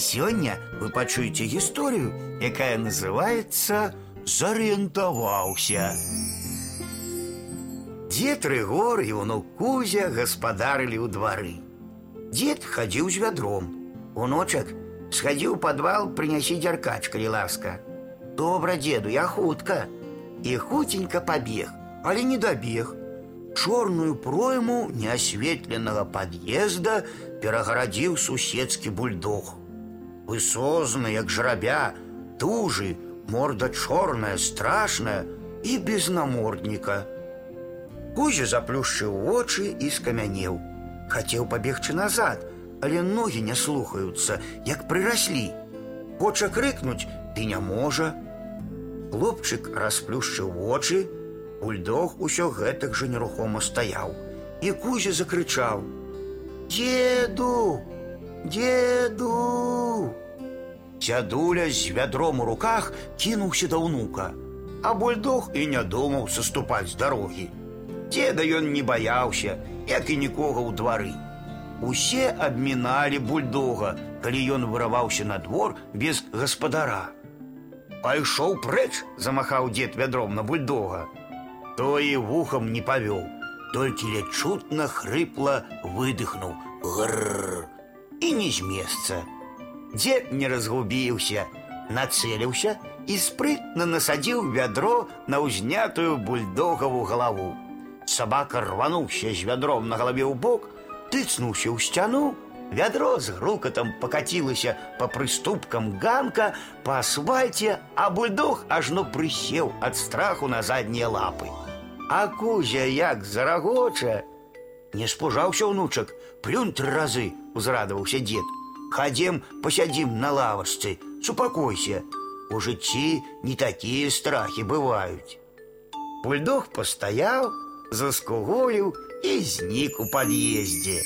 Сёння вы пачуеце гісторыю, якая называется «Зарыентаваўся». Дед Рыгор і унук Кузя гаспадарылі ў двары. Дед хадзіў з вядром. Уночак схадзіў у падвал прынясі дзяркач, калі ласка. Добра, деду, я хутка. І хуценька пабег, але не дабег. Чорную пройму неасветленага пад'езда перагарадзіў суседскі бульдог. Высозны, як жрабя, дужы, морда чорная, страшная і без намордніка. Кузя заплюшчыў вочы і скамянеў. Хацеў пабегчы назад, але ногі не слухаюцца, як прыраслі. Хоча крыкнуць, ды не можа. Хлопчык расплюшчыў вочы, бульдог усё гэтак жа нерухома стаяў. І Кузя закрычаў: « Деду, деду! Дзядуля з вядром у руках кінуўся да ўнука, а бульдог і не думаў саступаць з дарогі. Деда ён не баяўся, як і нікога ў двары. Усе абміналі бульдога, калі ён вырываўся на двор без гаспадара. Пайшоў прэч, замахаў дзед вядром на бульдога. То і вухам не павёў, толькі ледь чутна хрыпла выдыхнуў гррр і не з месца. Дзед не разгубіўся, нацэліўся і спрытна насадзіў вядро на ўзнятую бульдогаву галаву. Сабака рвануўся з вядром на галаве ў бок, тыцнуўся ў сцяну, вядро з грукатам пакацілася па прыступкам ганка па асфальце, а бульдог ажно прысеў ад страху на заднія лапы. А кузя як зарагоча, не спужаўся ўнучак, плюнь тры разы, узрадаваўся дзед. Хадзем, пасядзім на лавачцы, супакойся. У жыцці не такія страхі бываюць. Бульдог пастаяў, заскуголіў і знік у пад'ездзе.